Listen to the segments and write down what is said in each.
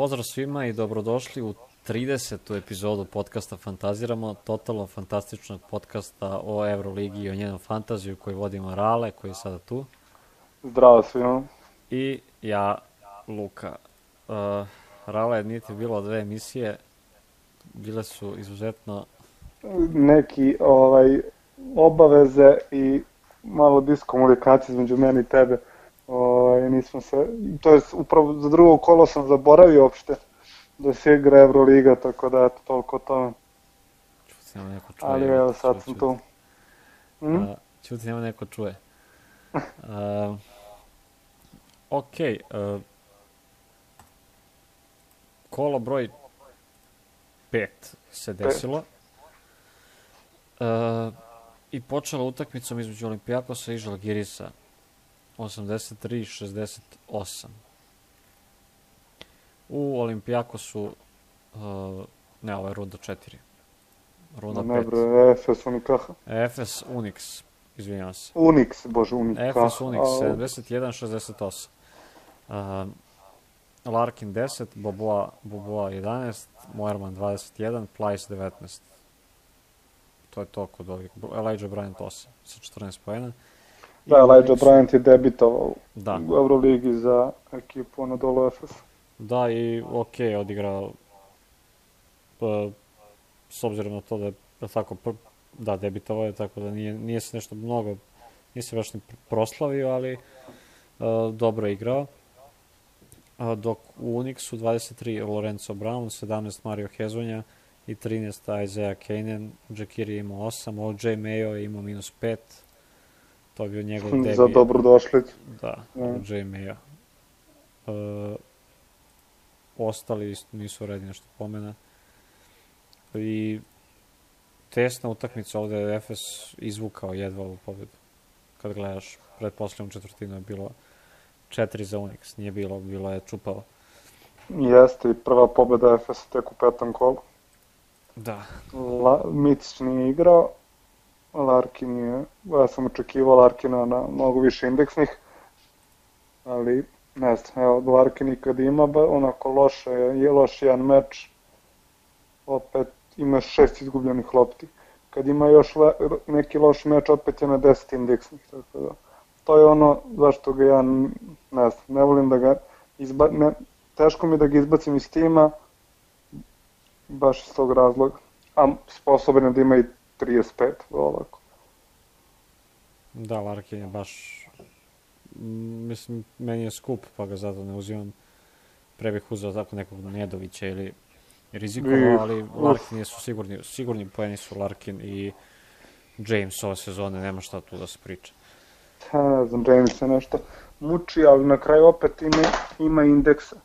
Pozdrav svima i dobrodošli u 30. epizodu podcasta Fantaziramo, totalno fantastičnog podcasta o Euroligi i o njenom fantaziju koji vodimo Rale, koji je sada tu. Zdravo svima. I ja, Luka. Uh, Rale, nije ti bilo dve emisije, bile su izuzetno... Neki ovaj, obaveze i malo diskomunikacije između meni i tebe. Ovaj, nismo se, to je upravo za drugo kolo sam zaboravio uopšte da se igra Euroliga, tako da eto, toliko o tome. Čuti nema neko čuje. Ali evo, sad sam tu. Hm? Uh, čuti nema neko čuje. Uh, ok, uh, kolo broj 5 se desilo. Uh, I počela utakmicom između Olimpijakosa i Žalgirisa. 83-68. U Olimpijakosu, uh, ne, ovo je runda 4. Runda 5. Ne bre, Efes Unikaha. Efes Unix, izvinjavam se. Unix, bože, Unikaha. Efes Unix, 71-68. Uh, Larkin 10, Boboa, Boboa 11, Moerman 21, Plajs 19. To je to kod ovih. Elijah Bryant 8 sa 14 pojena. Da, Elijah Bryant je debitovao Da. u Euroligi za ekipu Anadolu Efes. Da, i ok, odigrao pa, s obzirom na to da je da tako, pr, da, debitovao je, tako da nije, nije se nešto mnogo, nije se baš ni proslavio, ali uh, dobro je igrao. Uh, dok u Unixu 23 Lorenzo Brown, 17 Mario Hezonja i 13 Isaiah Kanen, Jakiri je imao 8, OJ Mayo je imao minus 5, to je bio njegov debi. za dobrodošlicu. Da, Mm. OJ Mayo. Uh, ostali nisu redi nešto pomena. I tesna utakmica ovde je Efes izvukao jedva ovu pobedu. Kad gledaš, predposlednju četvrtinu je bilo 4 za Unix, nije bilo, bilo je čupavo. Jeste i prva pobeda Efesa tek u petom kolu. Da. La, Micić nije igrao, Larkin je, ja sam očekivao Larkina na mnogo više indeksnih, ali ne znam, evo, Larkin i kad ima onako loše, je loš jedan meč, opet ima šest izgubljenih lopti. Kad ima još le, neki loš meč, opet je na 10 indeksnih, tako da. To je ono zašto ga ja, ne znam, ne volim da ga izba, ne, teško mi da ga izbacim iz tima, baš iz tog razloga. A sposoban je da ima i 35 ovako. Da, Larkin je baš, mislim, meni je skup, pa ga zato ne uzimam. Pre bih uzeo tako nekog Nedovića ili rizikovao, Ih, ali. Larkin su sigurni, sigurni poeni su Larkin i James ove sezone, nema šta tu da se priča. Ha, ne znam, James se nešto muči, ali na kraju opet ima, ima indeksa.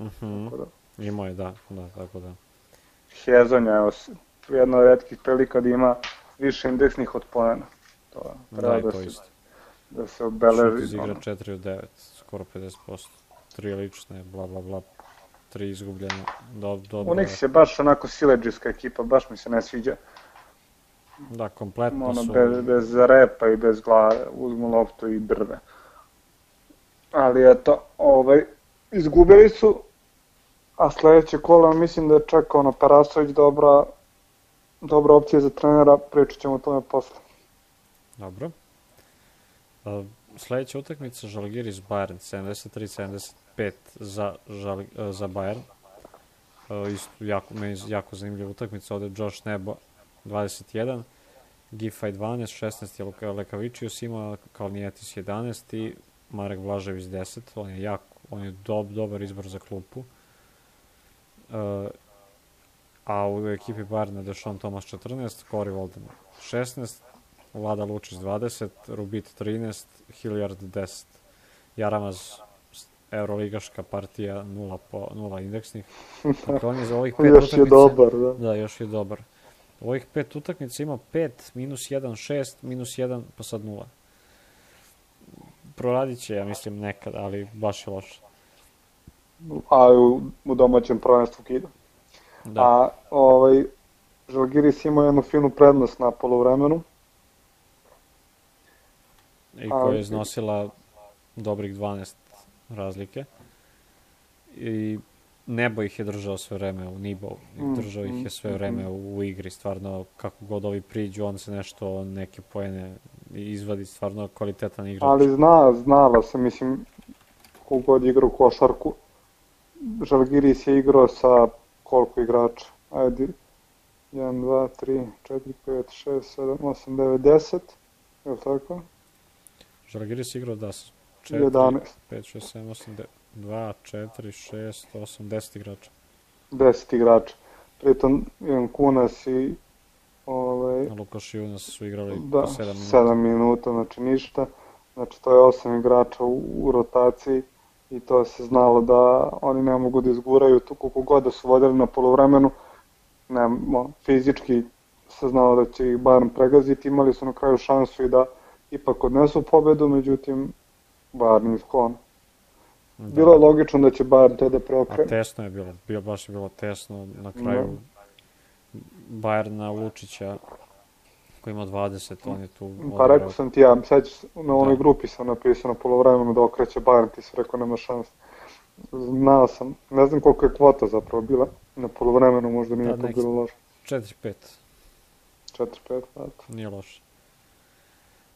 Mhm. Tako da. Imao je, da, da, tako da. Hezonja, evo, jedna od redkih prilika da ima više indeksnih od poena. To Da, treba i da, to se, da se Šut obeleži. iz igra ono. 4 od 9, skoro 50%. Tri lične, bla, bla, bla. Tri izgubljene. Do, dobro. Unix je baš onako sileđiska ekipa, baš mi se ne sviđa. Da, kompletno Ono, su... bez, bez repa i bez glave, uzmu loptu i drve. Ali eto, ovaj, izgubili su, a sledeće kola mislim da je čekao ono Parasović dobra, dobra opcija za trenera, pričat ćemo o tome posle. Dobro. Uh, sledeća utakmica Žalgiris Bayern 73-75 za, Žal, uh, za Bayern. Uh, isto jako, meni jako zanimljiva utakmica. Ovde Josh Nebo 21, Gifaj 12, 16 je Lekavičius imao, Kalnijetis 11 i Marek Blažević 10. On je jako, on je dob, dobar izbor za klupu. Uh, a u ekipi Bayerna Dešon Tomas 14, Corey Walden 16, Vlada Lučić 20, Rubit 13, Hilliard 10. Jaramaz Euroligaška partija 0 po 0 indeksnih. Dakle, on je za ovih pet Još je dobar, da. Da, još je dobar. U ovih pet utakmica ima 5, minus 1, 6, minus 1, pa sad 0. Proradit će, ja mislim, nekad, ali baš je loše. A u, u domaćem prvenstvu kida. Da, A ovaj, Žalgiris ima jednu finu prednost na polovremenu. i koja je iznosila dobrih 12 razlike. I nebo ih je držao sve vreme u nibou, Mm, držao ih je sve mm, vreme u igri, stvarno kako god ovi priđu, on se nešto, neke poene izvadi, stvarno kvalitetan igrač. Ali zna, znala se, mislim, kogod igra u košarku, Žalgiris je igrao sa koliko igrača? Ajde, 1, 2, 3, 4, 5, 6, 7, 8, 9, 10, je li tako? Žalgiris igrao da s 4, 11, 5, 6, 7, 8, 2, 4, 6, 8, 10 igrača. 10 igrača. Pritom Ivan Kunas i ovaj, A Lukaš i Unas su igrali da, po 7 minuta. 7 minuta, znači ništa. Znači to je 8 igrača u, u rotaciji i to se znalo da oni ne mogu da izguraju tu koliko god da su vodili na polovremenu. Ne, fizički se znalo da će ih Bayern pregaziti, imali su na kraju šansu i da ipak odnesu pobedu, međutim Bayern iz klona. Da. Bilo je logično da će Bayern to da A preokrene. tesno je bilo, bio baš je bilo tesno na kraju Bajerna Lučića koji ima 20, on je tu Pa rekao sam ti ja, sad na onoj Da. grupi sam napisao na polovremenu da okreće Bayern, ti si rekao nema šanse. Znao sam, ne znam koliko je kvota zapravo bila, na polovremenu možda nije Da, to bilo loše. 4-5, 4-5, eto. nije loše.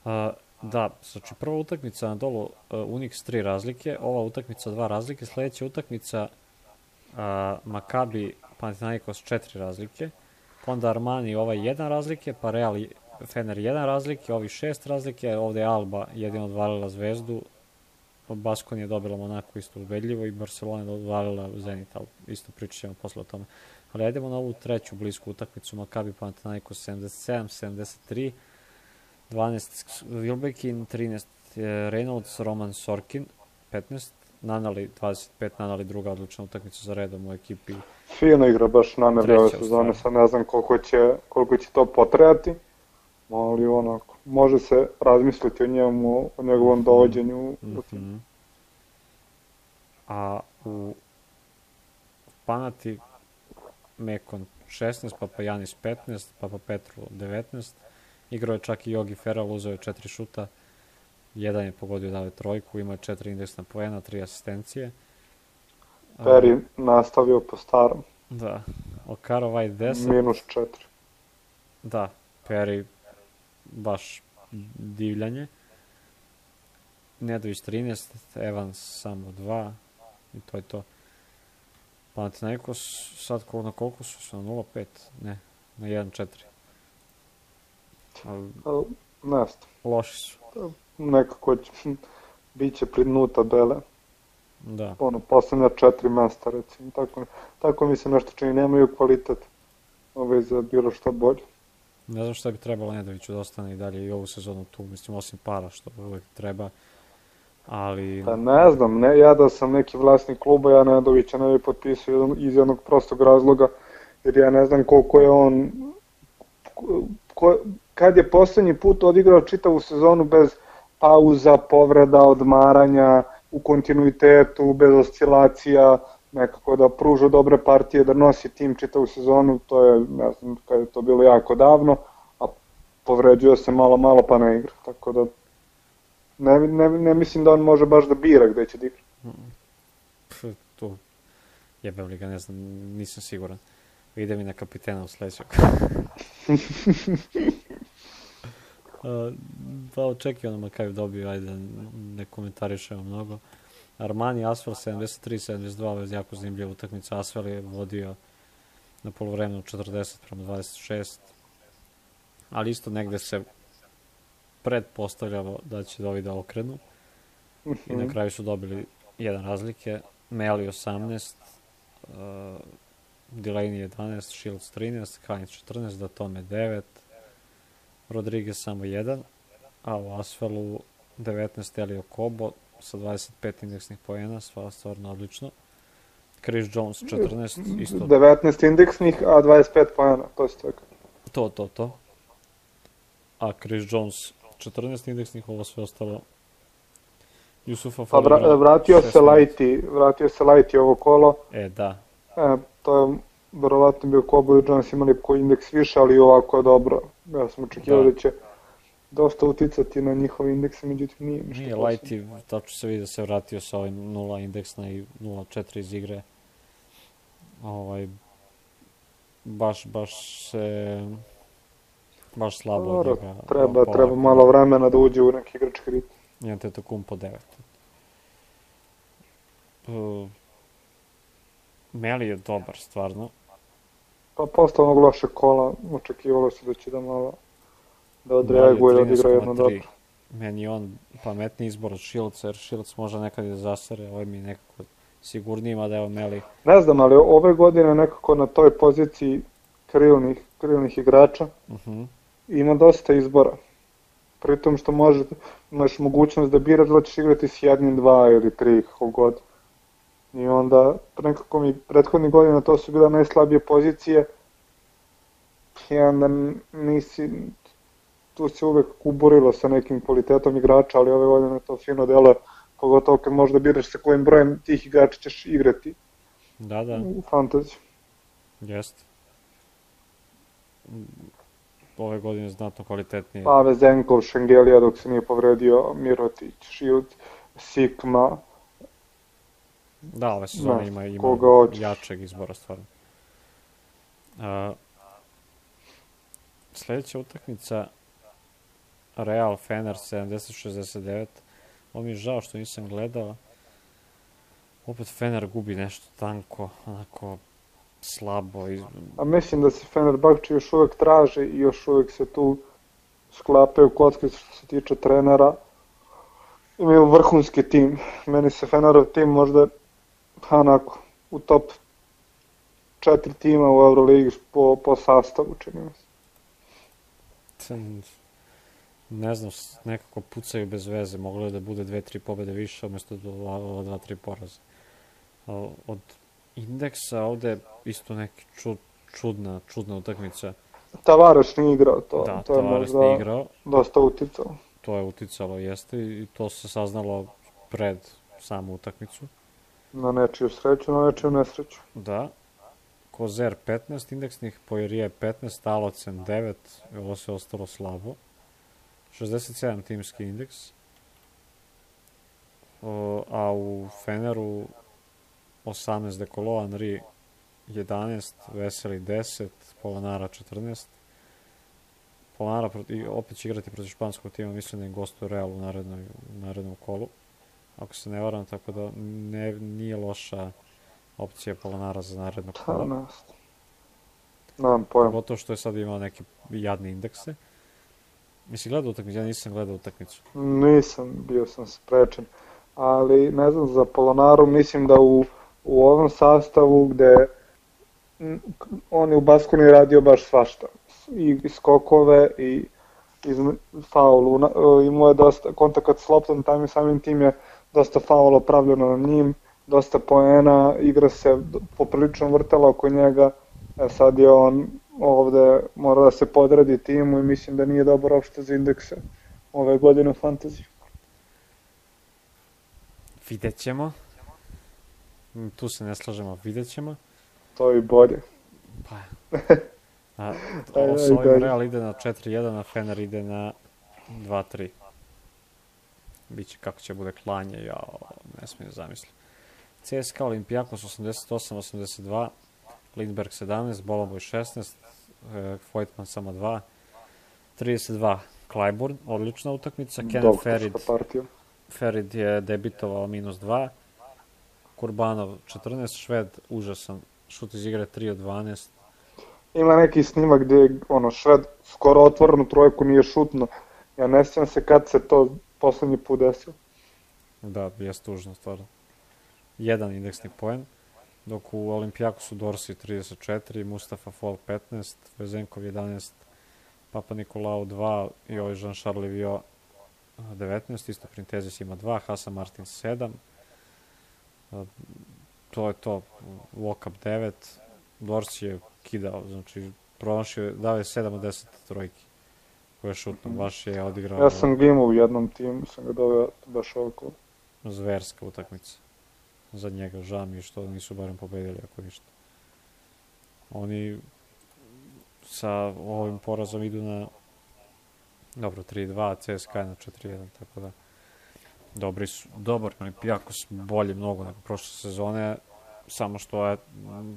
A, da, znači prva utakmica na dolu uh, Unix 3 razlike, ova utakmica 2 razlike, sledeća utakmica uh, Maccabi Panathinaikos 4 razlike, onda Armani ovaj 1 razlike, pa Real Fener 1 razlike, ovi 6 razlike, ovde je Alba jedino odvalila Zvezdu, Baskon je dobila Monako isto ubedljivo i Barcelona je odvalila Zenit, ali isto pričat ćemo posle o tome. Ali ajdemo na ovu treću blisku utakmicu, Maccabi Panathinaikos 77-73, 12 Wilbekin, 13 je Reynolds, Roman Sorkin, 15, Nanali 25, Nanali druga odlična utakmica za redom u ekipi. Fino igra baš na nebi Treća ove sezone, sad ne znam koliko će, koliko će to potrajati, ali onako, može se razmisliti o njemu, o njegovom dovođenju. u tim. Mhm. A u Panati Mekon 16, Papa Janis 15, Papa Petru 19. Igrao je čak i Jogi Feral, uzeo je četiri šuta. Jedan je pogodio dao je trojku, ima četiri indeksna poena, tri asistencije. A, Peri nastavio po starom, Da. Okaro White 10. minus 4. Da, Perry baš divljanje. Nedović 13, Evans samo 2 i to je to. Panathinaikos sad ko, na koliko su? Su na 0-5? Ne, na 1-4. Ali Ali, ne znam, loši su. nekako će, bit će pri dnu tabele. Da. ono, poslednja četiri mesta, recimo, tako, tako mi se nešto čini, nemaju kvalitet ovaj, za bilo što bolje. Ne znam šta bi trebalo Nedoviću da ostane i dalje i ovu sezonu tu, mislim, osim para što uvek treba. Ali, Pa ne znam, ne, ja da sam neki vlasnik kluba, ja Nedovića ne bih potpisao iz jednog prostog razloga, jer ja ne znam koliko je on, ko, kad je poslednji put odigrao čitavu sezonu bez pauza, povreda, odmaranja, u kontinuitetu, bez oscilacija, nekako da pruža dobre partije, da nosi tim čitavu sezonu, to je, ne znam, kad je to bilo jako davno, povređuje se malo, malo pa ne igra, tako da ne, ne, ne mislim da on može baš da bira gde će da igra. tu jebem li ga, ne znam, nisam siguran. Ide mi na kapitena u sledećeg. Pa očekivano Makaju dobio, ajde ne komentarišemo mnogo. Armani Asfel 73-72, ovo je jako zanimljiva utakmica. Asfel je vodio na polovremenu 40 prema 26, ali isto negde se predpostavljalo da će ovi da okrenu i na kraju su dobili jedan razlike. Meli 18, uh, Delaney 11, Shields 13, Heinz 14, Datome 9, Rodriguez samo 1, a u Asfelu 19 Elio Kobo sa 25 indeksnih poena, sva stvarno odlično. Chris Jones 14, isto 19 indeksnih, a 25 pojena, to se tako. to, to, to. A Chris Jones 14 indeksnih, ovo sve ostalo. Jusufa Pa vra, vratio 16. se Lighty, vratio se Lighty ovo kolo, E, da, e, to je verovatno bio Kobo i Jones imali koji indeks više, ali ovako je dobro. Ja sam očekivao Da. da. će dosta uticati na njihove indekse, međutim nije ništa Nije. Lighty, tačno se vidi da se vratio sa ovim 0 indeksna i 0.4 iz igre. ovaj, baš, baš se, baš slabo Dobro, odigra. treba, polako. treba malo vremena da uđe u neki igrački ritam. Jedan te kum po devet. Uh, Meli je dobar, stvarno. Pa posle onog lošeg kola, očekivalo se da će da malo da odreaguje, da odigra jedno 13,3. dobro. Meni je on pametni izbor od Šilca, jer Šilc može nekad i da zasere, ovaj mi je nekako sigurniji, mada evo Meli. Ne znam, ali ove godine nekako na toj poziciji krilnih, krilnih igrača Uh -huh. Ima dosta izbora. Pritom što može, imaš mogućnost da biraš da ćeš igrati s jednim, dva ili tri, kako god. I onda, nekako mi prethodnih godina to su bile najslabije pozicije. I onda nisi, tu se uvek kuburilo sa nekim kvalitetom igrača, ali ove godine to fino delo, pogotovo kad možda biraš sa kojim brojem tih igrača ćeš igrati Da, da, u fantaziju. jest. Ove godine znatno kvalitetnije. Pave Zenkov, Šengelija dok se nije povredio, Mirotić, Šiut, Sikma, Da, ove sezone ima, ima jačeg izbora, stvarno. A, sledeća utakmica Real Fener 70-69. Ovo mi je žao što nisam gledao. Opet Fener gubi nešto tanko, onako slabo. I, a mislim da se Fenerbahče još uvek traže i još uvek se tu sklapaju kocke što se tiče trenera. Imaju vrhunski tim. Meni se Fenerov tim možda onako u top četiri tima u Euroligi po, po sastavu, čini mi se. Ne znam, nekako pucaju bez veze. Moglo je da bude dve, tri pobede više, umesto do ova dva, tri poraza. Od indeksa ovde isto neki čud, čudna, čudna utakmica. Tavares nije igrao to, da, to je možda igrao, dosta uticalo. to je uticalo, jeste, i to se saznalo pred samu utakmicu. Na nečiju sreću, na nečiju nesreću. Da. Kozer 15 indeksnih, Poirije 15, Alocen 9, ovo se ostalo slabo. 67 timski indeks. O, a u Feneru 18 Dekolo, Henry 11, Veseli 10, Polonara 14. Polonara proti, opet će igrati protiv španskog tima, mislim da im gostuje Real u narednoj, u narednom kolu. Ako se ne varam, tako da ne, nije loša opcija Polonara za naredno ne znam. Nemam pojma. Pogotovo što je sad imao neke jadne indekse. Mislim, gledao utakmicu? Ja nisam gledao utakmicu. Nisam, bio sam sprečen. Ali, ne znam, za Polonaru mislim da u, u ovom sastavu gde on je u Baskoni radio baš svašta. I skokove i iz faulu. E, Imao je dosta kontakat s loptom, tam je samim tim je dosta faula pravljeno na njim, dosta poena, igra se poprilično vrtala oko njega, e sad je on ovde mora da se podredi timu i mislim da nije dobar opšte za indekse ove godine u fantaziju. Vidjet ćemo. Mm, Tu se ne slažemo, vidjet ćemo. To je i bolje. Pa, a, ovo s ovim. Real ide na 4-1, a Fener ide na 2-3. Biće kako će bude klanje, ja ne smijem zamisliti. CSKA Olimpijakos 88-82, Lindberg 17, Boloboj 16, e, Vojtman samo 2, 32 Klajburn, odlična utakmica, Kenan Ferid. Ferid je debitovao minus 2, Kurbanov 14, Šved užasan, šut iz igre 3 od 12, Ima neki snimak gde je, ono, Šved skoro otvorenu trojku nije šutno. Ja ne sjećam se kad se to poslednji put desilo. Da, je tužno stvarno. Jedan indeksni poen, dok u Olimpijakosu Dorsi 34, Mustafa Fall 15, Vezenkov 11, Papa Nikolao 2 i ovaj Jean-Charles Livio 19, isto Printezis ima 2, Hasan Martin 7. To je to, Walkup 9, Dorsi je kidao, znači promašio, je- dao je 7 od 10 trojki koje je šutno, baš je odigrao Ja sam ga imao u jednom timu, sam ga doveo baš oko. zverska utakmica za njega. Žao mi što nisu barem pobedili ako ništa. Oni sa ovim porazom idu na dobro 3-2, CSKA na 4-1, tako da dobri su, dobar Olimpijakos, bolje mnogo nego prošle sezone, samo što je,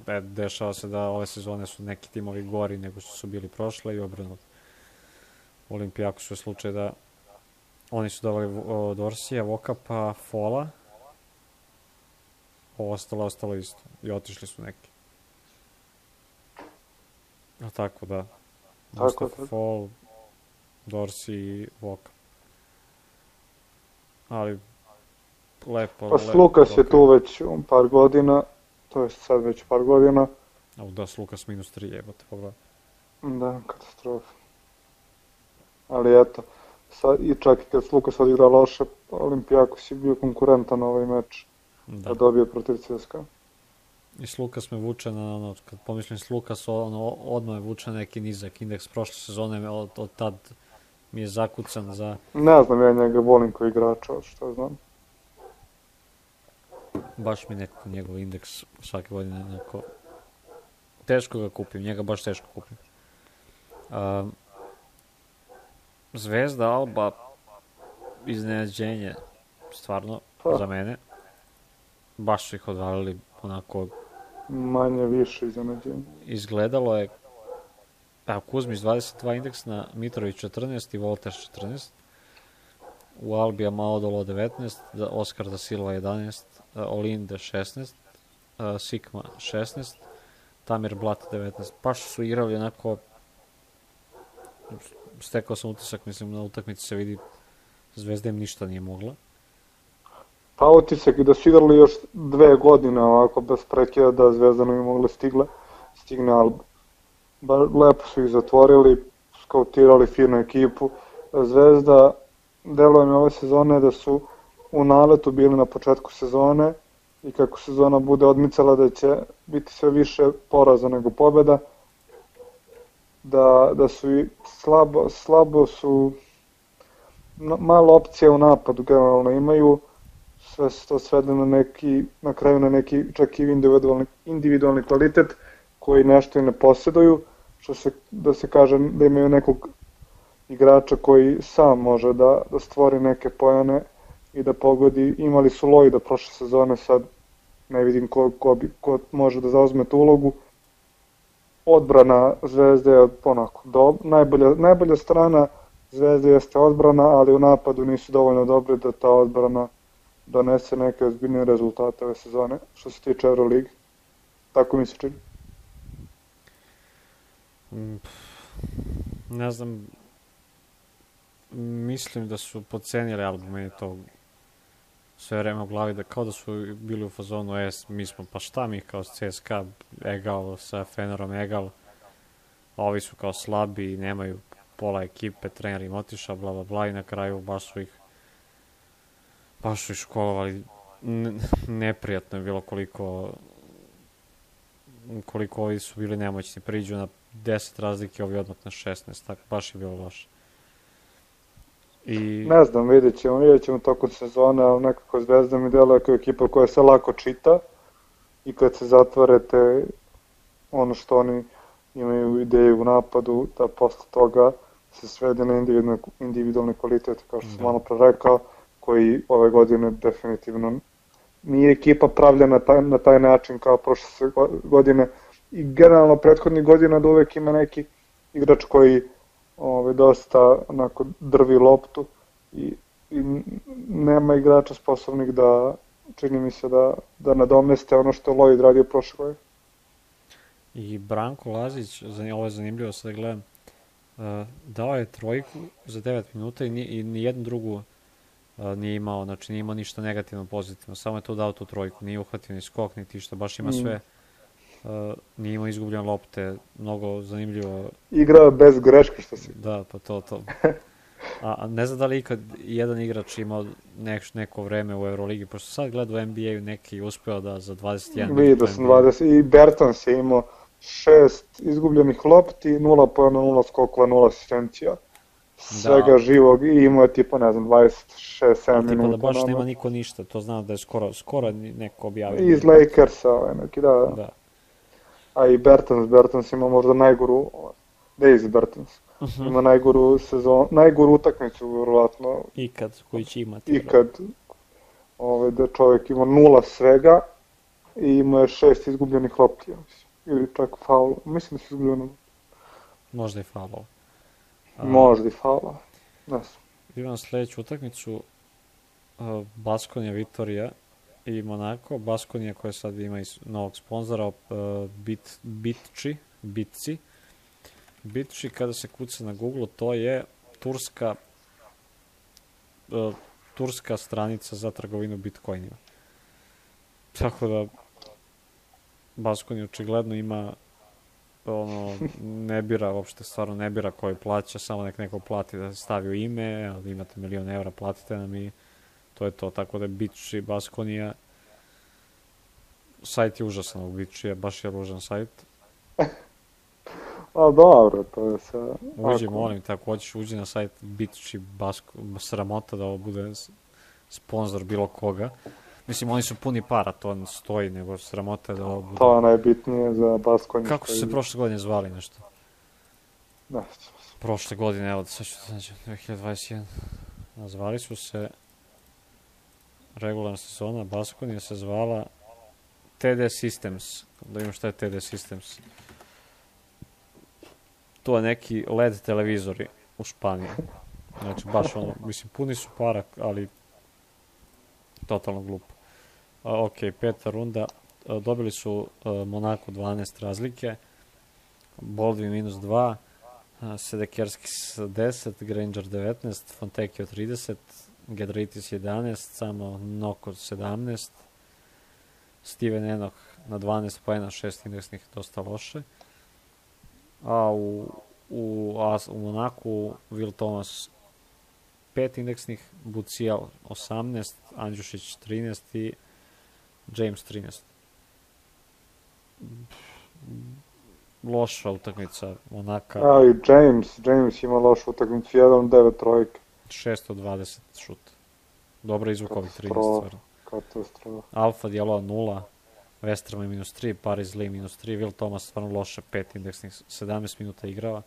e, dešava se da ove sezone su neki timovi gori nego što su bili prošle i obrnuto. Olimpijakosu je slučaj da oni su dovali Dorsija, Vokapa, Fola, ovo ostalo, ostalo isto. I otišli su neki. A tako da. Tako, Mustafa tako. Fall, Dorsi i Voka. Ali, lepo, Pa lepo. Slukas je tu već um, par godina, to je sad već par godina. A da, Slukas minus 3 jebote, pogledaj. Da, katastrofa. Ali eto, sad, i čak i kad Lukas odigra loše, Olimpijakos je bio konkurentan na ovaj meč da, Da. dobio protiv CSKA. I Slukas me vuče na, ono, kad pomislim Slukas, ono, odmah me vuče neki nizak indeks. Prošle sezone od, od tad mi je zakucan za... Ne znam, ja njega volim kao igrača, što znam. Baš mi nekako njegov indeks svake godine neko... Teško ga kupim, njega baš teško kupim. Um, Zvezda, Alba, iznenađenje, stvarno, Pa. za mene. Baš su ih odvalili onako Manje više iznenađenja. izgledalo je Evo, Kuzmić 22 indeks na Mitrović 14 i Volters 14. U Albi Amaodolo 19, da Oskar da Silva 11, da Olinde 16, uh, Sikma 16, Tamir Blat 19. Baš su igrali onako stekao sam utisak, mislim na utakmici se vidi Zvezda im ništa nije mogla. Pa utisak i da su igrali još dve godine ovako bez prekida da Zvezda ne mogla stigle, stigne Alba. Ba, lepo su ih zatvorili, skautirali finu ekipu. Zvezda, deluje mi ove sezone da su u naletu bili na početku sezone i kako sezona bude odmicala da će biti sve više poraza nego pobeda. Da, da su i slabo, slabo su malo opcija u napadu generalno imaju sve se to svede na neki, na kraju na neki čak i individualni, individualni kvalitet koji nešto i ne posjeduju, što se, da se kaže da imaju nekog igrača koji sam može da, da stvori neke pojane i da pogodi. Imali su Lojda prošle sezone, sad ne vidim ko, ko, bi, ko može da zauzme tu ulogu. Odbrana Zvezde je onako do, najbolja, najbolja strana Zvezde jeste odbrana, ali u napadu nisu dovoljno dobri da ta odbrana donese neke ozbiljne rezultate ove sezone što se tiče Euroligi. Tako mi se čini. Ne znam, mislim da su podcenili album, meni to sve vreme u glavi, da kao da su bili u fazonu, e, mi smo, pa šta mi kao CSKA, egal sa Fenerom, egal, ovi su kao slabi, nemaju pola ekipe, trener im otišao, bla, bla, bla, i na kraju baš su ih baš su ih školovali. Neprijatno je bilo koliko koliko ovi su bili nemoćni. Priđu na 10 razlike, ovi odmah na 16, tako baš je bilo loše. I Ne znam, vidjet ćemo, vidjet ćemo tokom sezone, ali nekako Zvezda mi deluje kao ekipa koja se lako čita i kad se zatvore te ono što oni imaju ideju u napadu, da posle toga se svede na individualni, individualni kvalitet, kao što sam Da. malo pre rekao, koji ove godine definitivno nije ekipa pravljena na taj, na taj način kao prošle godine i generalno prethodnih godina da uvek ima neki igrač koji ove, dosta onako drvi loptu i, i nema igrača sposobnih da čini mi se da, da nadomeste ono što je Lloyd radio prošle godine. I Branko Lazić, ovo je zanimljivo sad da gledam, uh, dao je trojku za 9 minuta i, ni, i ni jednu drugu uh, nije imao, znači nije imao ništa negativno, pozitivno, samo je to dao tu trojku, nije uhvatio ni skok, niti što, baš ima Mm. Uh, nije imao izgubljene lopte, mnogo zanimljivo, Igra bez greške što se da, pa to, to. A, ne znam da li ikad jedan igrač imao nek, neko vreme u Euroligi, pošto sad gleda u NBA-u neki uspeo da za 21 minut vidio sam NBA-u. 20 i Bertans je imao šest izgubljenih lopti, 0 pojena, 0 skokova, 0 asistencija. Svega Da. živog i imao je tipa, ne znam, 26-7 Ali tipa minuta. da baš nema niko ništa, to znam da je skoro, skoro neko objavio. Iz Lakersa, ovaj neki, da, da. Da. A i Bertans, Bertans ima možda najgoru, Daisy Bertans, Mhm. ima najgoru sezon, najgoru utakmicu, vjerovatno, Ikad, koji će imati. ikad. Ovaj, da čovjek ima nula svega, i imao je šest izgubljenih lopti, ja mislim. Ili čak faul, mislim da su izgubljeno. Možda i faulov. A, Možda i faula. Ne znam. Imam sledeću utakmicu, uh, Baskonija Vitorija i Monako. Baskonija koja sad ima i novog sponzora, uh, Bit, Bitči, Bitci. Bitči kada se kuca na Google, to je turska uh, turska stranica za trgovinu bitcoinima. Tako da Baskonija očigledno ima ono, ne bira uopšte, stvarno ne bira koji plaća, samo nek neko plati da stavi u ime, ali imate milion evra, platite nam i to je to. Tako da je Bitch i Baskonija sajt je užasan ovog je baš je ružan sajt. A dobro, to je sve... Uđi, ako- molim, te, ako hoćeš uđi na sajt Bitch i Basko, sramota da ovo bude sponsor bilo koga. Mislim, oni su puni para, to ne stoji, nego sramota je da ovo bude... To je najbitnije za Baskonju. Kako su se prošle godine zvali nešto? Ne, prošle godine, evo, sad ću da nađem, 2021. Nazvali su se regularna sezona, Baskonija se zvala TD Systems. Da imam šta je TD Systems. To je neki LED televizori u Španiji. Znači, baš ono, mislim, puni su para, ali totalno glupo. A, ok, peta runda. A, dobili su a, Monaco 12 razlike. Baldwin minus 2. A, Sedekerski s 10, Granger 19, Fontecchio 30, Gedritis 11, samo Noko 17, Steven Enoch na 12 poena, 6 indeksnih, dosta loše. A u, u, As- u Monaku Will Thomas 5 indeksnih, Bucijal 18, Andjušić 13 i James 13 loša utakmica Monaka, A i James, James ima lošu utakmicu, 1-9 trojke. 620 šut. Dobra izvuka ovih 13 Katastrofa. stvarno. Katastrofa. Alfa Djelo 0, Westerman minus 3, Paris Lee minus 3, Will Thomas stvarno loše, 5 indeksnih, 17 minuta igrao.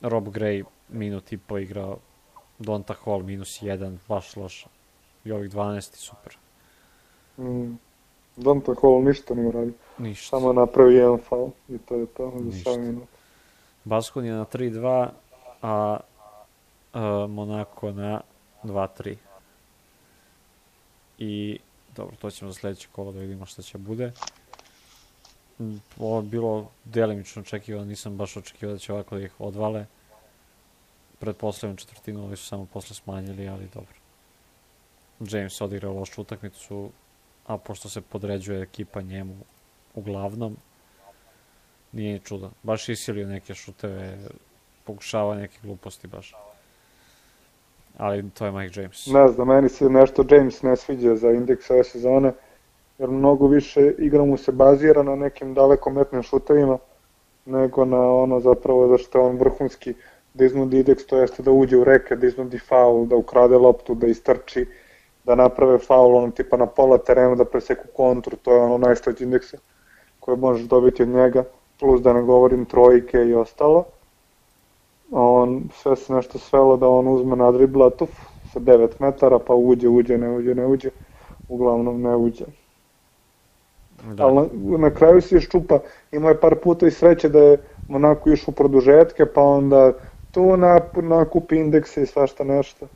Rob Gray minut i po igrao, Donta Hall minus 1, baš loše. I ovih 12 super. Mm. Donta Hall ništa nije uradio. Ništa. Samo je napravio jedan faul i to je to za Ništa. 7 minuta. Baskon je na 3-2, a a Monako na 2-3. I, dobro, to ćemo za sledeće kolo da vidimo šta će bude. Ovo je bilo delimično očekivano, nisam baš očekivao da će ovako da ih odvale. Pred poslednjom četvrtinu ovi su samo posle smanjili, ali dobro. James odigrao lošu utakmicu, a pošto se podređuje ekipa njemu uglavnom, nije ni čudo. Baš isilio neke šuteve, pokušava neke gluposti baš. Ali to je Mike James. Ne znam, meni se nešto James ne sviđa za indeks ove sezone, jer mnogo više igra mu se bazira na nekim dalekometnim šutevima, nego na ono zapravo da što on vrhunski da iznudi indeks, to jeste da uđe u reke, da iznudi faul, da ukrade loptu, da istrči, da naprave faul, ono tipa na pola terena, da preseku kontru, to je ono najslađe indeksa koje možeš dobiti od njega, plus da ne govorim trojke i ostalo. On, sve se nešto svelo da on uzme na dribla tuf, sa 9 metara, pa uđe, uđe, ne uđe, ne uđe, uglavnom ne uđe. Da. Ali na, na kraju se iščupa, imao je par puta i sreće da je Monako išao u produžetke, pa onda tu nap, nakupi indekse i svašta nešto,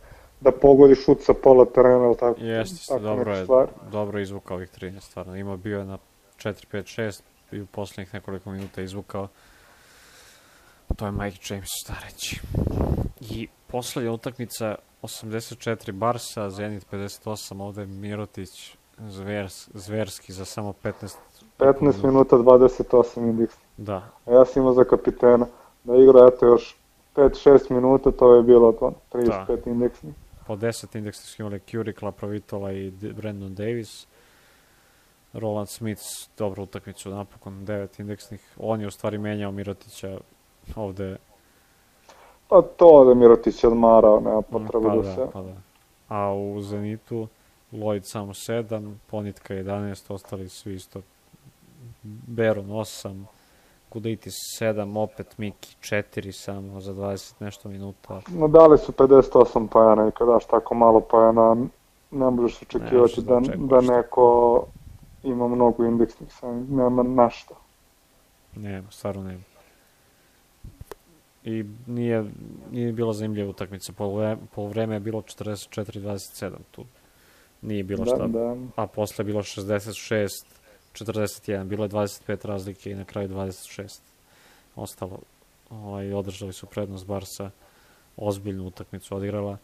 da pogodi šut sa pola terena, ili tako. Jeste, tako dobro je, stvari. dobro izvukao ovih 13, stvarno. Ima bio je na 4, 5, 6 i u poslednjih nekoliko minuta izvukao. To je Mike James, šta reći. I poslednja utakmica 84 Barsa, Zenit 58, ovde je Mirotić zvers, zverski za samo 15 15 minuta 28 indeks. Da, A ja sam imao za kapitena. Da igra, eto još 5-6 minuta, to je bilo to, 35 da. indeksni. po 10 indeksnih su imali Curie, Laprovitola i Brandon Davis. Roland Smith, dobru utakmicu, napokon 9 indeksnih. On je u stvari menjao Mirotića ovde. Pa to da Mirotić je odmarao, nema potrebe pa da, da, se... pa da. A u Zenitu Lloyd samo 7, Ponitka 11, ostali svi isto. Beron 8, Kuditis 7, opet Miki 4 samo za 20 nešto minuta. No dali su 58 pojena i kada daš tako malo pojena ne možeš Ne, očekivati što da da, da neko ima mnogo indeksnih, nema našta. Nema, stvarno nema. I nije, nije bila zanimljiva utakmica. Po, vreme, je bilo 44-27 tu. Nije bilo Da, šta. da. A posle je bilo 66 41. Bilo je 25 razlike i na kraju 26. Ostalo. Ovaj, održali su prednost Barsa. Ozbiljnu utakmicu odigrala.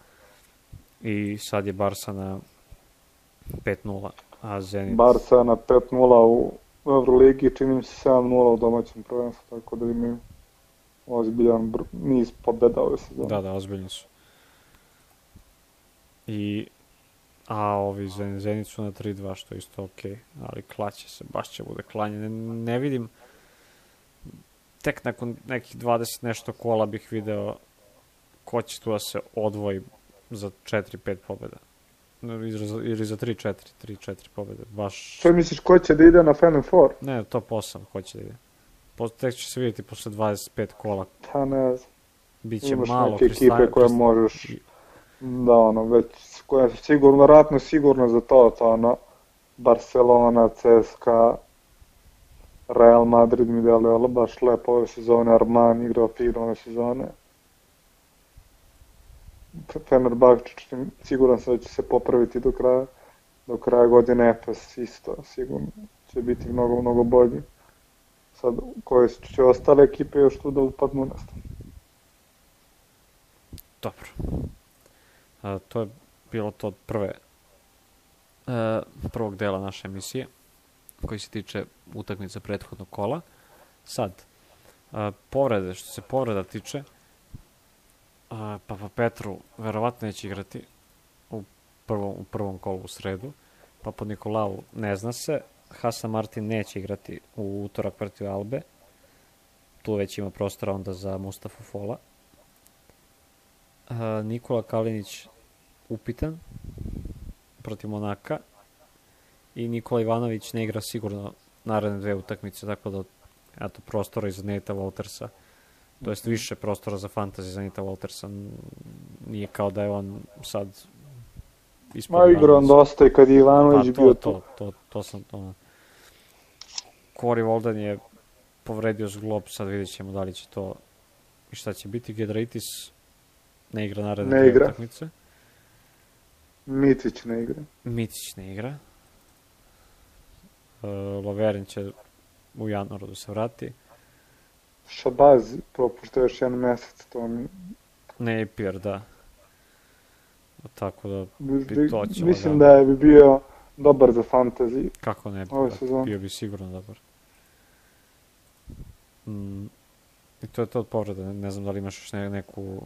I sad je Barsa na 5-0. A Zenit... Barca na 5-0 u Euroligi, čini mi se 7-0 u domaćem prvenstvu, tako da imaju ozbiljan niz pobjeda ove sezone. Da, da, ozbiljni su. I a ovi Zen, Zenit su na 3-2, što je isto okej, ali klaće se, baš će bude klanje. Ne, ne vidim, tek nakon nekih 20 nešto kola bih video ko će tu da se odvoji za 4-5 pobjeda. No, Ili za, ili za 3-4, 3-4 pobjede. Baš, Što misliš, ko će da ide na Final Four? ne, top 8 hoće da ide. Tek će se vidjeti posle 25 kola. Pa ne znam, Biće imaš malo neke ekipe koje možeš, da ono, već, koje su sigurno, vratno sigurno za to, to ono, Barcelona, CSKA, Real Madrid mi deluje baš lepo ove sezone, Armani igrao fino ove sezone. Fenerbahče, siguran sam da će se popraviti do kraja, do kraja godine Efes isto, sigurno će biti mnogo, mnogo bolji. Sad, koje će ostale ekipe još tu da upadnu na Dobro. A, to je bilo to od prve e, prvog dela naše emisije koji se tiče utakmice prethodnog kola. Sad, e, povrede, što se povreda tiče, a, Papa Petru verovatno neće igrati u prvom, u prvom kolu u sredu. Papa Nikolau ne zna se. Hasan Martin neće igrati u utorak protiv Albe. Tu već ima prostora onda za Mustafa Fola. Nikola Kalinić upitan protiv Monaka i Nikola Ivanović ne igra sigurno naredne dve utakmice, tako da eto, prostora iza Neta Waltersa to jest više prostora za fantasy za Neta Waltersa nije kao da je on sad ispod Ma igrao on dosta i kad je Ivanović Pa, bio to, tu. to, to, to sam to. Corey Walden je povredio zglob, sad vidjet ćemo da li će to i šta će biti. Gedraitis ne igra naredne Ne igra. utakmice. Micić ne igra. Micić ne igra. E, Loverin će u januaru da se vrati. Šabaz propušta još jedan mesec, to mi... Ne Pierre, da. Tako da, bi- to će mislim da je bi bio dobar za fantasy. kako ne bi, da, bio bi sigurno dobar. Mm, I to je to od povreda, ne, znam da li imaš još ne, neku...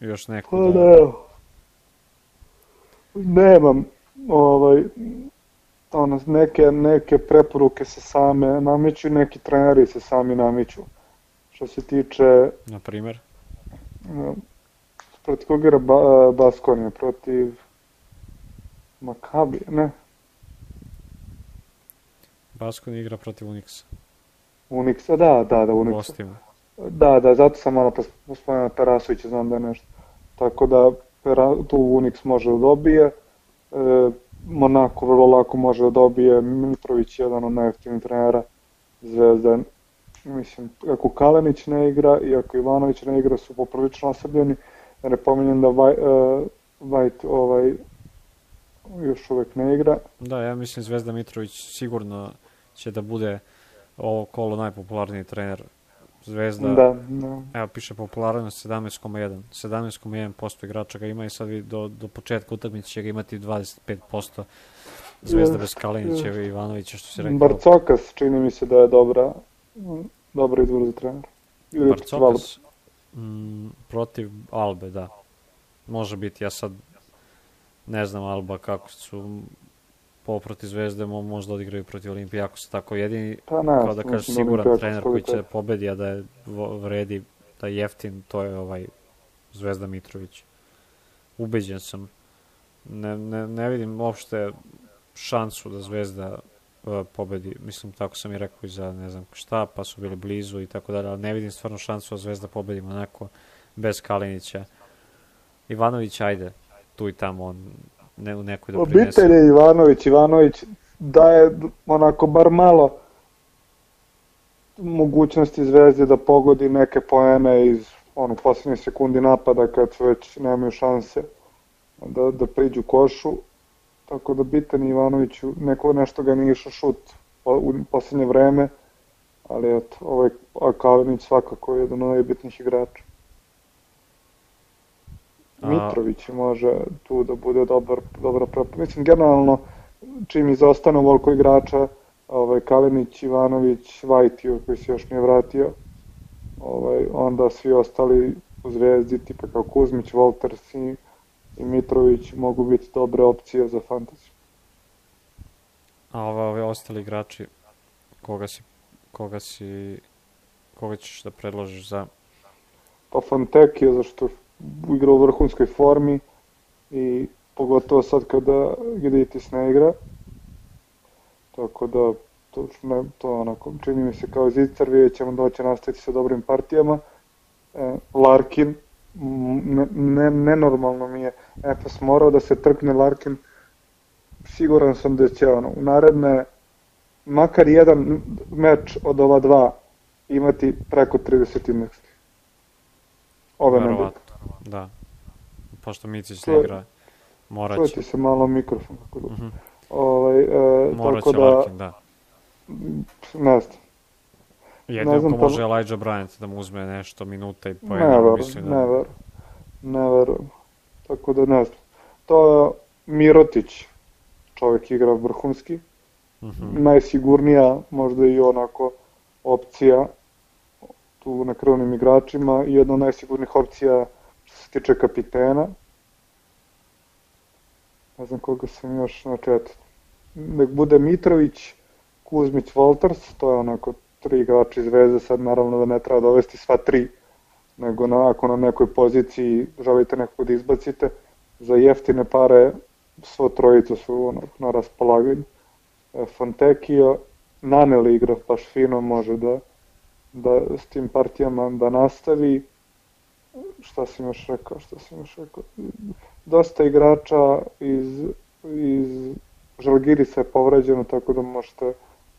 Još neku Pa da... ne, nemam ovaj, ono, neke, neke preporuke se same nameću, neki treneri se sami nameću. Što se tiče, Na primer, protiv koga igra ba, Baskonija, protiv Makabija, ne, Baskon igra protiv Unixa. Unixa, da, da, da, Unixa. gostima. Da, da, zato sam malo spomenuo Perasovića, znam da je nešto. Tako da Pera, tu Unix može da dobije, e, Monako vrlo lako može da dobije, Mitrović je jedan od najjeftinijih trenera Zvezda. Mislim, ako Kalenić ne igra i ako Ivanović ne igra su poprilično osrbljeni, da ne pominjem da Vaj, e, Vajt ovaj, još uvek ne igra. Da, ja mislim Zvezda Mitrović sigurno će da bude ovo kolo najpopularniji trener Zvezda. Da, da. Evo piše popularnost 17,1. 17,1% igrača ga ima i sad do, do početka utakmice će ga imati 25%. Zvezda bez Kalinića i Ivanovića što se rekao. Barcokas čini mi se da je dobra, dobra izbor za trener. Ili. Barcokas mm, protiv Albe, da. Može biti, ja sad ne znam Alba kako su po protiv Zvezde, mo- možda odigraju protiv Olimpije, ako se tako jedini, Pa ne, kao da kažeš da siguran Olimpijakos trener koji će da pobedi, a da je vredi, da je jeftin, to je ovaj Zvezda Mitrović. Ubeđen sam. Ne, ne, ne vidim uopšte šansu da Zvezda uh, pobedi. Mislim, tako sam i rekao i za ne znam šta, pa su bili blizu i tako dalje, ali ne vidim stvarno šansu da Zvezda pobedi Monako bez Kalinića. Ivanović, ajde, tu i tamo on ne, u nekoj doprinese. Obitelj je Ivanović, Ivanović daje onako bar malo mogućnosti Zvezde da pogodi neke poene iz ono, poslednje sekundi napada kad su već nemaju šanse da, da priđu košu. Tako da bitan Ivanoviću, neko nešto ga nije išao šut u poslednje vreme, ali eto, ovaj Kalinić svakako je jedan od najbitnijih igrača. Mitrović može tu da bude dobar, dobra prepa. Mislim, generalno, čim izostane ovoliko igrača, ovaj, Kalinić, Ivanović, Vajtio, koji se još nije vratio, ovaj, onda svi ostali u zvezdi, tipa kao Kuzmić, Volters i, i Mitrović mogu biti dobre opcije za fantaziju. A ove, ove ostali igrači, koga si, koga si, koga ćeš da predložiš za... Pa Fontekio, zašto igra u vrhunskoj formi i pogotovo sad kada Geditis ne igra. Tako da to, ne, to onako, čini mi se kao zicar, vidjet ćemo da će nastaviti sa dobrim partijama. E, Larkin, ne, ne, mi je, Efes morao da se trkne Larkin, siguran sam da će ono, u naredne, makar jedan meč od ova dva imati preko 30 indeksa. Ove nedelje. Da. Pošto Micić ne igra, morat će. Čujete se malo mikrofon. Kako da. Mhm. -huh. ovaj, e, morat će da, Larkin, da. Ne znam. Jedino ne znam, ko može pa... Elijah Bryant da mu uzme nešto minuta i po Ne verujem, mislim da... ne verujem. Ne verujem. Tako da ne znam. To je Mirotić, čovjek igra vrhunski. Mhm. -huh. Najsigurnija, možda i onako, opcija tu na krvnim igračima i jedna od najsigurnijih opcija što se tiče kapitena. Ne znam koga sam još na četiri. Nek bude Mitrović, Kuzmić, Wolters, to je onako tri igrača iz veze, sad naravno da ne treba dovesti sva tri, nego na, ako na nekoj poziciji želite nekog da izbacite, za jeftine pare svo trojicu su ono, na raspolaganju. E, Fontekio, Naneli igra baš fino, može da da s tim partijama da nastavi. Šta sam još rekao, šta sam još rekao? Dosta igrača iz, iz Žalgirisa je povređeno, tako da možete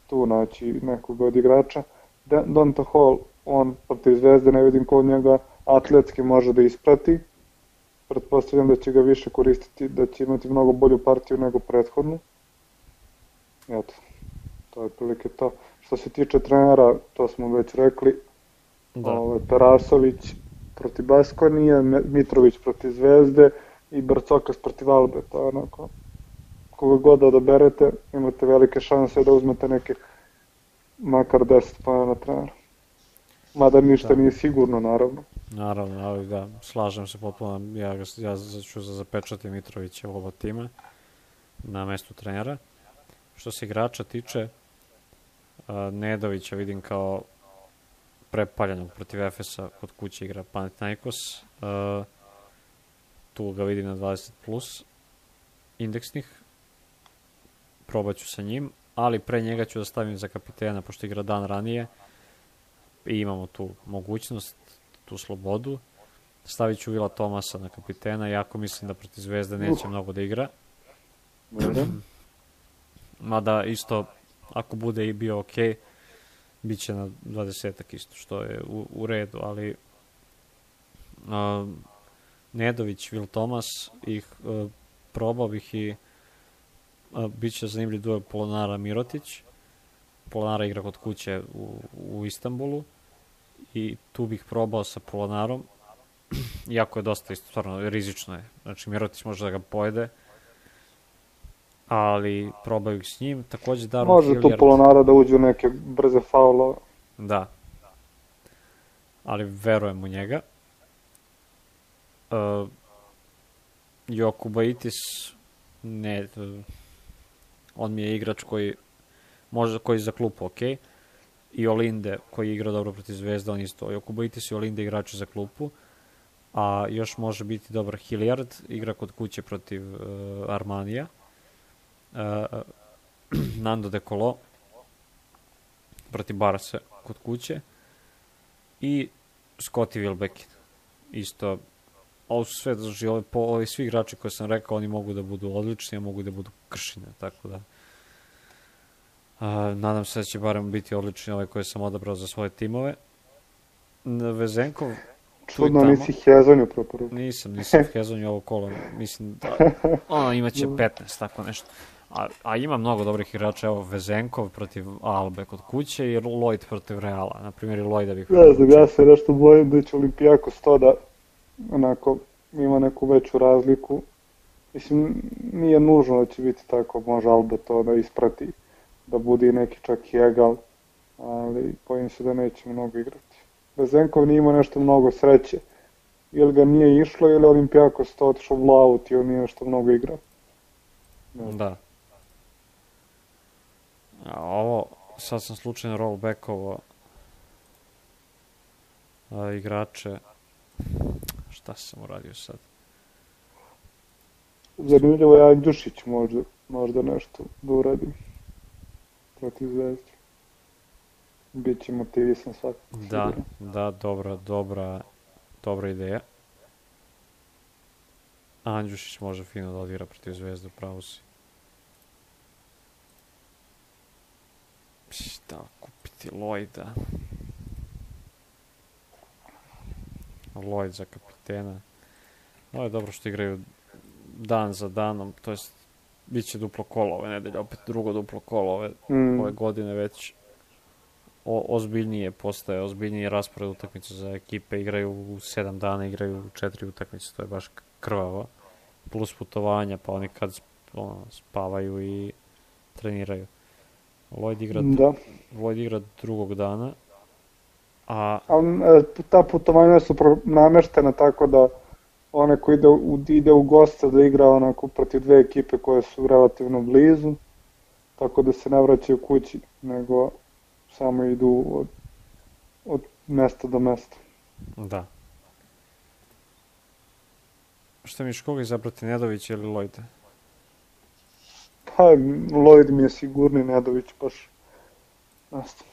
tu naći nekog od igrača. Donta Hall, on protiv Zvezde, ne vidim ko njega atletski može da isprati. Pretpostavljam da će ga više koristiti, da će imati mnogo bolju partiju nego prethodnu. Eto, to je prilike to. Što se tiče trenera, to smo već rekli, da. Ove, ovaj, Tarasović protiv Baskonije, Mitrović protiv Zvezde i Brcokas protiv Albe. To je onako, koga god da odaberete, imate velike šanse da uzmete neke makar 10 pojena na trener. Mada ništa da. nije sigurno, naravno. Naravno, ali da, slažem se potpuno, ja, ja ću za zapečati Mitrovića u oba tima na mestu trenera. Što se igrača tiče, Nedovića vidim kao prepaljenog protiv Efesa kod kuće igra Panathinaikos. Uh, tu ga vidim na 20 plus indeksnih. Probaću sa njim, ali pre njega ću da stavim za kapitena, pošto igra dan ranije i imamo tu mogućnost, tu slobodu. Stavit ću Vila Tomasa na kapitena, iako mislim da protiv Zvezde neće uh. mnogo da igra. Mada isto ako bude i bio ok, bit će na 20 isto, što je u, u redu, ali uh, Nedović, Vil Tomas, ih uh, probao bih i uh, bit će zanimljiv duel Polonara Mirotić. Polonara igra kod kuće u, u Istanbulu i tu bih probao sa Polonarom, iako je dosta isto, stvarno rizično je. Znači Mirotić može da ga pojede, ali probaju ih s njim. Takođe Daron Može Hilliard... tu Polonara da uđe u neke brze faulove. Da. Ali verujem u njega. Uh, Jokubaitis ne on mi je igrač koji možda koji za klupu ok i Olinde koji igra dobro protiv Zvezda on isto Jokubaitis i Olinde igrači za klupu a još može biti dobar Hilliard igra kod kuće protiv uh, Armanija uh, Nando De Colo protiv Barse kod kuće i Scotty Wilbeck isto ovo su sve, znači, ove, po, ovi svi igrači koje sam rekao, oni mogu da budu odlični, a mogu da budu kršine, tako da... A, nadam se da će barem biti odlični ove koje sam odabrao za svoje timove. Vezenkov, Čudno tamo. nisi Hezonju preporučio. Nisam, nisam Hezonju ovo kolo, mislim da, ono imaće 15, tako nešto. A, a ima mnogo dobrih igrača, evo Vezenkov protiv Albe kod kuće i Lloyd protiv Reala. Na primjer i Lloyda bih Ne znam, ja se nešto bojim da će Olimpijakos to da onako ima neku veću razliku. Mislim, nije nužno da će biti tako, može Alba to da isprati, da bude neki čak i egal, ali bojim se da neće mnogo igrati. Bezenkov nije imao nešto mnogo sreće, ili ga nije išlo, ili Olimpijakos to otišao u laut i on nije nešto mnogo igrao. Da. A ovo, sad sam slučajno rollbackovo a, igrače. Šta sam uradio sad? Zanimljivo je Andjušić možda, možda nešto da uradi protiv Zvezde. Biće motivisan svak. Da, da, dobra, dobra, dobra ideja. Andjušić može fino da odigra protiv Zvezde, pravo si. Šta kupiti Lloyda? Lloyd za kapitena. Ovo je dobro što igraju dan za danom, to jest bit će duplo kolo ove nedelje, opet drugo duplo kolo ove, Mm, ove godine već o, ozbiljnije postaje, ozbiljniji raspored utakmica za ekipe, igraju u 7 dana, igraju u 4 utakmice, to je baš krvavo. Plus putovanja, pa oni kad ono, spavaju i treniraju. Lloyd igra, da. Lloyd igra drugog dana, a Ali e, ta putovanja su nameštena tako da one koji ide u, ide u goste da igra onako protiv dve ekipe koje su relativno blizu, tako da se ne vraćaju kući, nego samo idu od, od mesta do mesta. da. Šta misliš, koga izabrati, Nedović ili Lloyd? Pa, Lloyd mi je sigurni, Nedović baš. Ne znam.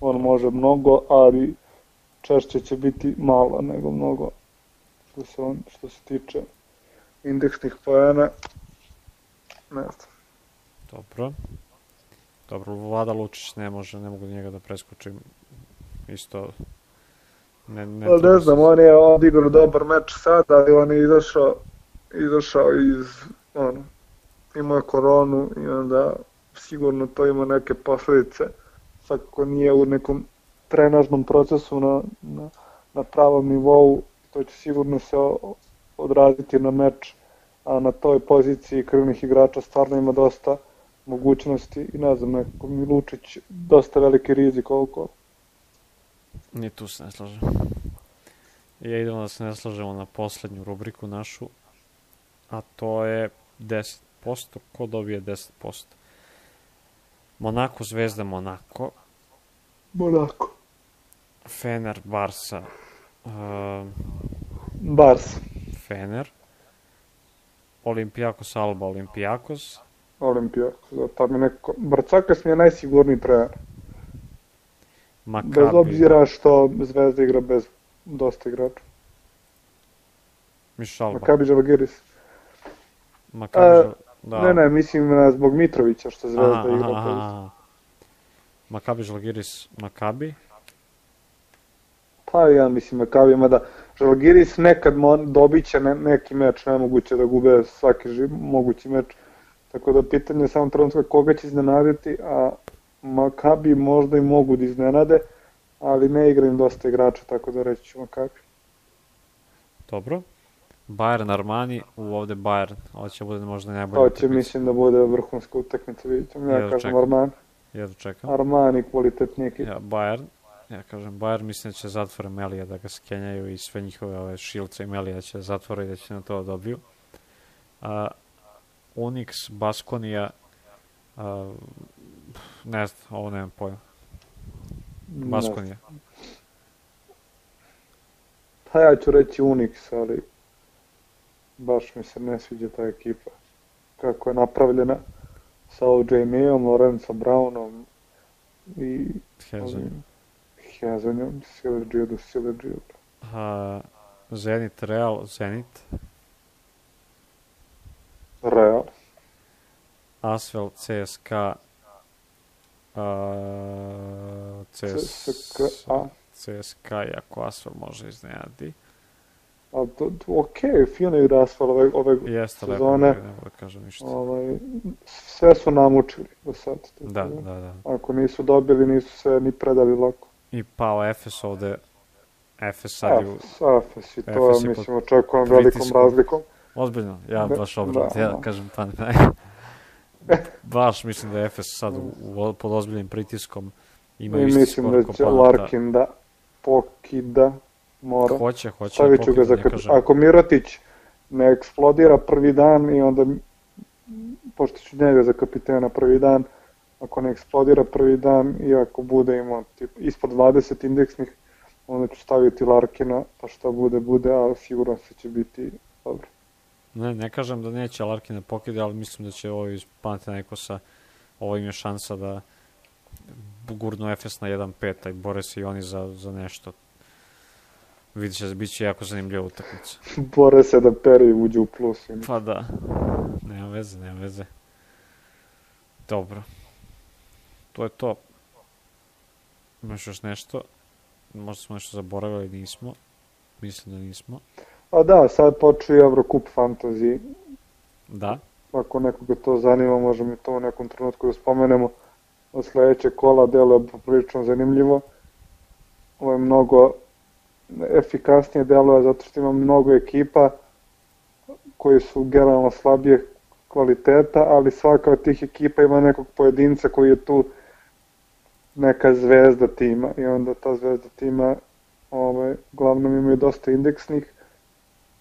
On može mnogo, ali češće će biti malo nego mnogo što se, on, što se tiče indeksnih poena. Ne znam. Dobro. Dobro, Vlada Lučić ne može, ne mogu njega da preskočim. Isto ne, ne, Pa ne znam, on je odigrao dobar meč sad, ali on je izašao, izašao iz, ono, imao je koronu i onda sigurno to ima neke posledice. Svakako nije u nekom trenažnom procesu na, na, na pravom nivou, to će sigurno se odraziti na meč, a na toj poziciji krvnih igrača stvarno ima dosta mogućnosti i ne znam, nekako Milučić dosta veliki rizik oko. Ni tu se ne slažem. Ja idemo da se ne slažemo na poslednju rubriku našu, a to je 10%. Ko dobije 10%? Monako, Zvezda, Monako, Monako. Fener, Barsa, uh, Bars. Fener, Olimpijakos, Alba, Olimpijakos, Olimpijakos, da, tam je neko... Barcakas mi je najsigurniji trener. Makabi, Bez obzira što Zvezda igra bez dosta igrača. Miš Alba, Makabi Žalgiris. Makabi, E, Žal- da. Ne, ne, mislim na zbog Mitrovića što Zvezda aha, igra aha, aha. Makabi, Žalgiris, Makabi, Pa ja mislim Makabi, mada Žalgiris nekad mo, dobit će ne, neki meč, nemoguće da gube svaki živ, mogući meč. Tako da pitanje je samo trenutka koga će iznenaditi, a Makabi možda i mogu da iznenade, ali ne igra im dosta igrača, tako da reći ću Makabi. dobro. Bayern Armani, u ovde Bayern, ovo će bude možda najbolja To će mislim da bude vrhunska utakmica, vidjet ćemo. Ja Jedva kažem čekam. Armani. Jedva čekam. Armani kvalitetni ekipa. Ja, Bayern, ja kažem Bayern, mislim da će zatvore Melija da ga skenjaju i sve njihove ove šilce i Melija će zatvore i da će na to da dobiju. A, Unix, Baskonija, a, ne znam, ovo nemam pojma. Baskonija. Pa ja ću reći Unix, ali baš mi se ne sviđa ta ekipa. Kako je napravljena sa OJ Meom, Lorenzo Brownom i Hezonju. ovim Hezonjom, Silerđiju do Silerđiju. A, Zenit, Real, Zenit, Real. Asvel, CSKA, a, CS, CSKA. CSKA, iako Asvel može iznenadi. A to, to, ok, fino igra Asfal ove, ove Jeste, lepo, sezone. ne mogu da kažem ništa. ovaj, sve su namučili do sad. tako Da, da, da. Ako nisu dobili, nisu se ni predali lako. I pao Efes ovde, Efes sad je Efes, Efes i to, Efes je mislim, očekujem velikom razlikom. Ozbiljno, ja Da, baš obrnuto, da, ja da. kažem pa ne. baš mislim da je Efes sad u, u, pod ozbiljnim pritiskom. Ima I isti mislim skor da će. Larkin da pokida, mora. Hoće, hoće. Stavit ću ga za kažem. Ako Mirotić ne eksplodira prvi dan i onda, pošto ću njega za kapitena prvi dan, ako ne eksplodira prvi dan i ako bude imao tip, ispod 20 indeksnih, onda ću staviti Larkina, pa šta bude, bude, ali siguran se će biti dobro. Ne, ne kažem da neće Larkin da pokide, ali mislim da će ovo iz Panathinaikosa, ovo im je šansa da gurnu Efes na 1-5, a bore se i oni za, za nešto. Vidit će, bit će jako zanimljiva utakmica. Bore se da Peri uđe u plus. i- Pa da, nema veze, nema veze. Dobro. To je to. Imaš još nešto? Možda smo nešto zaboravili, nismo. Mislim da nismo. A da, sad počeo i Eurocup Fantasy. Da, Ako nekoga to zanima, možemo i to u nekom trenutku da spomenemo. Od sledećeg kola delo je poprilično zanimljivo. Ovo je mnogo efikasnije deluje zato što ima mnogo ekipa koji su generalno slabije kvaliteta, ali svaka od tih ekipa ima nekog pojedinca koji je tu neka zvezda tima i onda ta zvezda tima ovaj, uglavnom imaju dosta indeksnih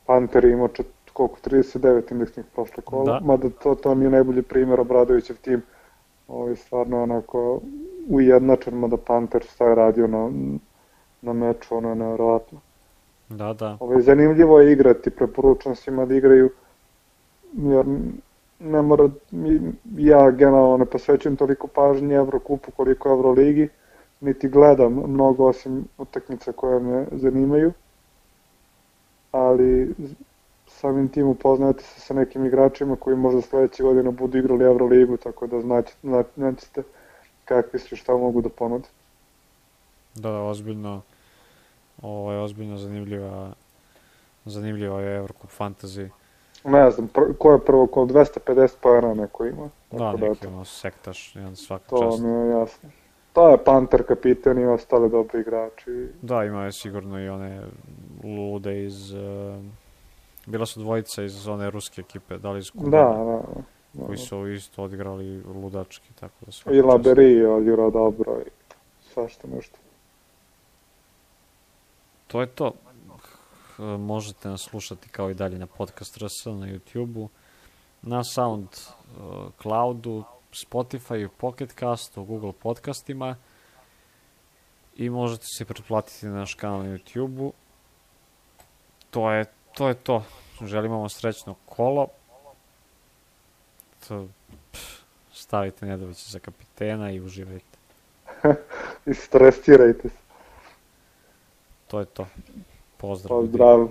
Panter je imao čet, koliko, 39 indeksnih prošle kola, Da. mada to, to nije najbolji primjer Obradovićev tim, ovaj, stvarno onako ujednačen, mada Panter šta je radio na, na meču, ono je nevjerovatno. da, da. Ovaj, zanimljivo je igrati, preporučam svima da igraju, jer ne mora, ja generalno ne posvećujem toliko pažnje Evrokupu koliko Evroligi, niti gledam mnogo osim utakmica koje me zanimaju, ali samim tim upoznajete se sa nekim igračima koji možda sledeće godine budu igrali Evroligu, tako da znaće, zna- znaćete kakvi su i šta mogu da ponude. Da, da, ozbiljno, ovo je ozbiljno zanimljiva, zanimljiva je Eurocup Fantasy. Ne znam, pr ko je prvo kol 250 pojena neko ima. Da, tako neki eto. ono sektaš, jedan svaka To čast. mi je jasno. To je Panter kapiten i ostali dobri igrači. Da, ima je sigurno i one lude iz... Uh, bila su dvojica iz one ruske ekipe, da li iz Kubana, Da, da. da. koji su isto odigrali ludački, tako da I. Laberi je odigrao dobro i svašta nešto. To je to. Možete nas slušati kao i dalje na podcast RS na YouTube-u, na Sound uh, Cloudu, Spotify, Pocket Castu, Google podcastima i možete se pretplatiti na naš kanal na YouTube-u. To je, to je to. Želimo vam srećno kolo. To, pff, stavite Nedovića za kapitena i uživajte. I stresirajte se. To je to. Pozdrav. ljudi. Pozdrav.